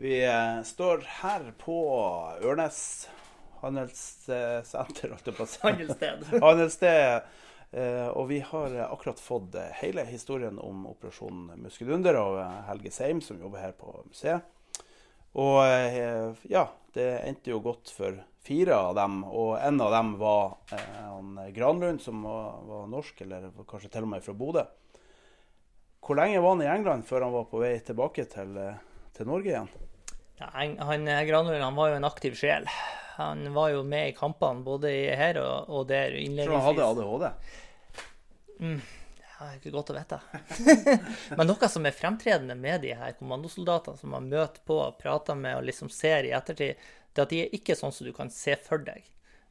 Vi eh, står her på Ørnes handelssenter, holdt jeg på å si. Handelssted. Handelssted. Eh, og vi har akkurat fått eh, hele historien om Operasjon Muskelunder av Helge Seim, som jobber her på museet. Og ja, det endte jo godt for fire av dem. Og en av dem var han Granlund, som var, var norsk, eller kanskje til og med fra Bodø. Hvor lenge var han i England før han var på vei tilbake til, eh, til Norge igjen? Ja, han, han eh, Granlund han var jo en aktiv sjel. Han var jo med i kampene både her og, og der Tror han hadde innledningsvis. ADHD? Ja, det er ikke godt å vite. Men noe som er fremtredende med de her kommandosoldatene som man møter på, prater med og liksom ser i ettertid, det er at de er ikke sånn som du kan se for deg.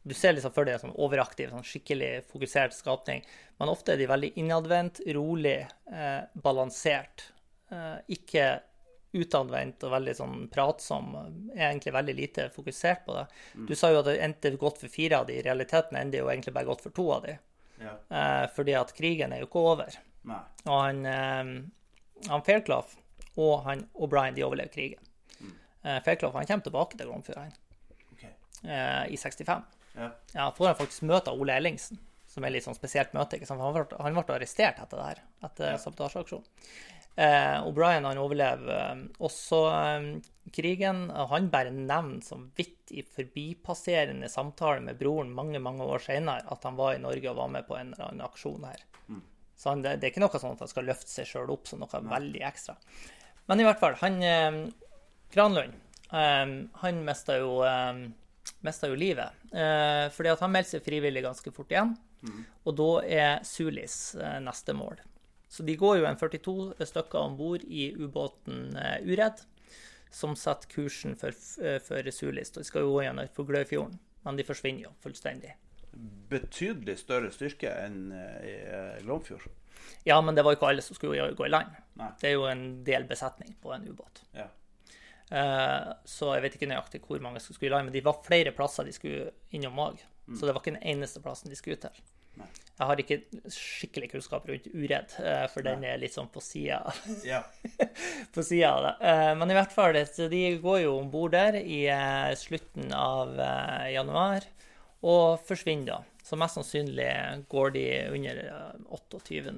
Du ser liksom for deg en sånn overaktiv, sånn skikkelig fokusert skapning, men ofte er de veldig innadvendt, rolig, eh, balansert. Eh, ikke utadvendt og veldig sånn pratsom. Er egentlig veldig lite fokusert på det. Du sa jo at det endte godt for fire av de. I realiteten ender jo egentlig bare godt for to av de. Ja. Eh, fordi at krigen er jo ikke over. Nei. Og han, eh, han Fairclough og han O'Brien de overlever krigen. Eh, Fairclough han kommer tilbake til Glomfjord han, Ok. eh, i 65. Ja. Ja, får han faktisk møte Ole Ellingsen, som er litt sånn spesielt møte. Han ble, han ble arrestert etter det her, etter sabotasjeaksjonen. Eh, O'Brien han overlever eh, også eh, krigen. Han bare nevner som vidt i forbipasserende samtale med broren mange mange år senere at han var i Norge og var med på en eller annen aksjon her. Så han, det, det er ikke noe sånn at han skal løfte seg sjøl opp som noe veldig ekstra. Men i hvert fall, han eh, Granlund, eh, han mista jo, eh, mistet jo livet. Eh, fordi at han meldte seg frivillig ganske fort igjen. Og da er Sulis neste mål. Så de går jo en 42 stykker om bord i ubåten eh, Uredd, som setter kursen for, eh, for Sulis. Og de skal jo gå gjennom Fugløyfjorden, men de forsvinner jo fullstendig. Betydelig større styrke enn eh, i Glomfjord. Ja, men det var ikke alle som skulle gå i land. Nei. Det er jo en del besetning på en ubåt. Ja. Så jeg vet ikke nøyaktig hvor mange som skulle i land, men de var flere plasser de skulle innom òg. Så det var ikke den eneste plassen de skulle til. Jeg har ikke skikkelig kunnskap rundt uredd, eh, for den er litt sånn på sida ja. på sida av det. Eh, Men i hvert fall, de går jo om bord der i eh, slutten av januar og forsvinner da. Så mest sannsynlig går de under eh, 28.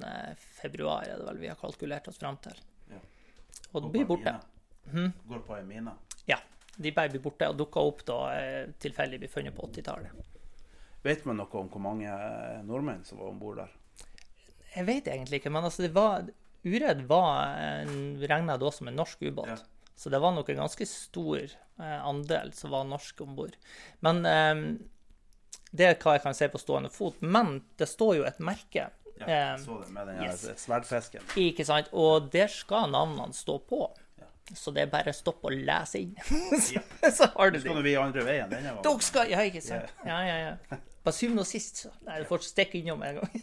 februar, er det vel vi har kalkulert oss fram til. Ja. Og de blir borte. Går på ei mine. Ja. De bare blir borte og dukker opp da tilfeldig blir funnet på 80-tallet. Vet man noe om hvor mange eh, nordmenn som var om bord der? Jeg vet egentlig ikke, men altså det var Uredd var regna da som en norsk ubåt. Ja. Så det var nok en ganske stor eh, andel som var norsk om bord. Men eh, det er hva jeg kan si på stående fot. Men det står jo et merke. Ja, jeg så det med den yes. sverdfisken. Ikke sant? Og der skal navnene stå på. Så det er bare å stoppe og lese inn. så har du Skal det. nå vi andre veien denne gangen? Dere skal Ja, ikke sant? Ja, ja, ja. På syvende og sist, så. Nei, du får stikke innom en gang.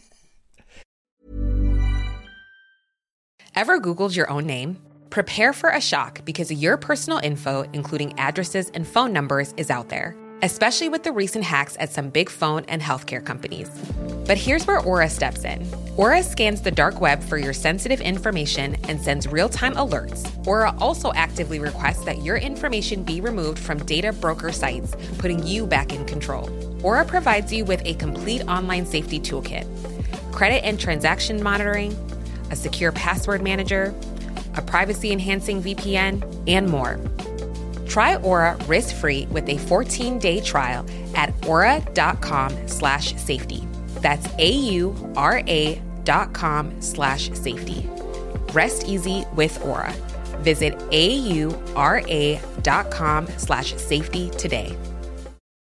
Ever Googled your own name? Prepare for a shock because your personal info, including addresses and phone numbers, is out there, especially with the recent hacks at some big phone and healthcare companies. But here's where Aura steps in. Aura scans the dark web for your sensitive information and sends real time alerts. Aura also actively requests that your information be removed from data broker sites, putting you back in control. Aura provides you with a complete online safety toolkit credit and transaction monitoring, a secure password manager, a privacy enhancing VPN, and more. Try Aura risk-free with a 14-day trial at aura.com slash safety. That's A-U-R-A dot com slash safety. Rest easy with Aura. Visit A-U-R-A dot com slash safety today.